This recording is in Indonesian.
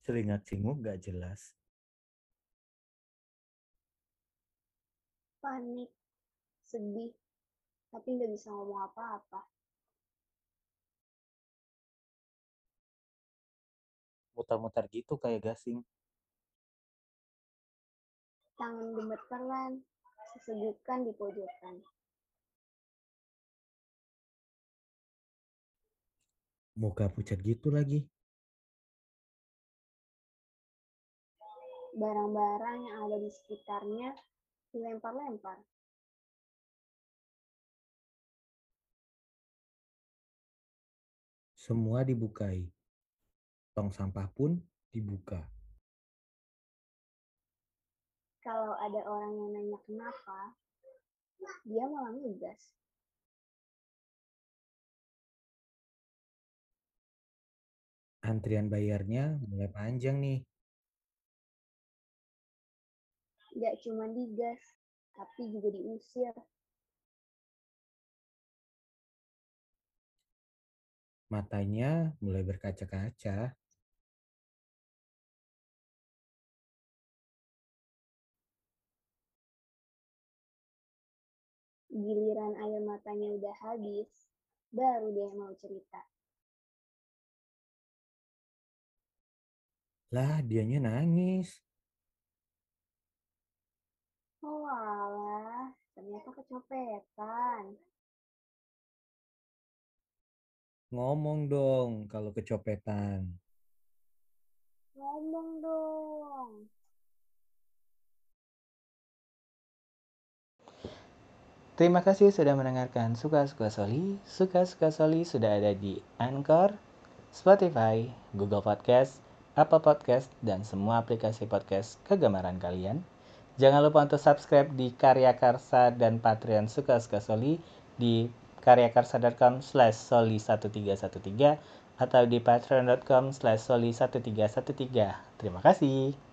Selingat singgung gak jelas. Panik, sedih, tapi nggak bisa ngomong apa-apa. Mutar-mutar gitu kayak gasing. Tangan gemeteran, sesegukan di pojokan. Muka pucat gitu lagi. Barang-barang yang ada di sekitarnya dilempar-lempar. Semua dibukai. Tong sampah pun dibuka. Kalau ada orang yang nanya kenapa, dia malah ngegas. Antrian bayarnya mulai panjang nih. Gak cuma digas, tapi juga diusir. Matanya mulai berkaca-kaca. Giliran air matanya udah habis, baru dia mau cerita. Lah, dianya nangis. Oh alah, ternyata kecopetan. Ngomong dong kalau kecopetan. Ngomong dong. Terima kasih sudah mendengarkan Suka-Suka Soli. Suka-Suka Soli sudah ada di Anchor, Spotify, Google Podcast, Apple Podcast, dan semua aplikasi podcast kegemaran kalian. Jangan lupa untuk subscribe di Karya Karsa dan Patreon Suka-Suka Soli di karyakarsa.com slash soli1313 atau di patreon.com slash soli1313. Terima kasih.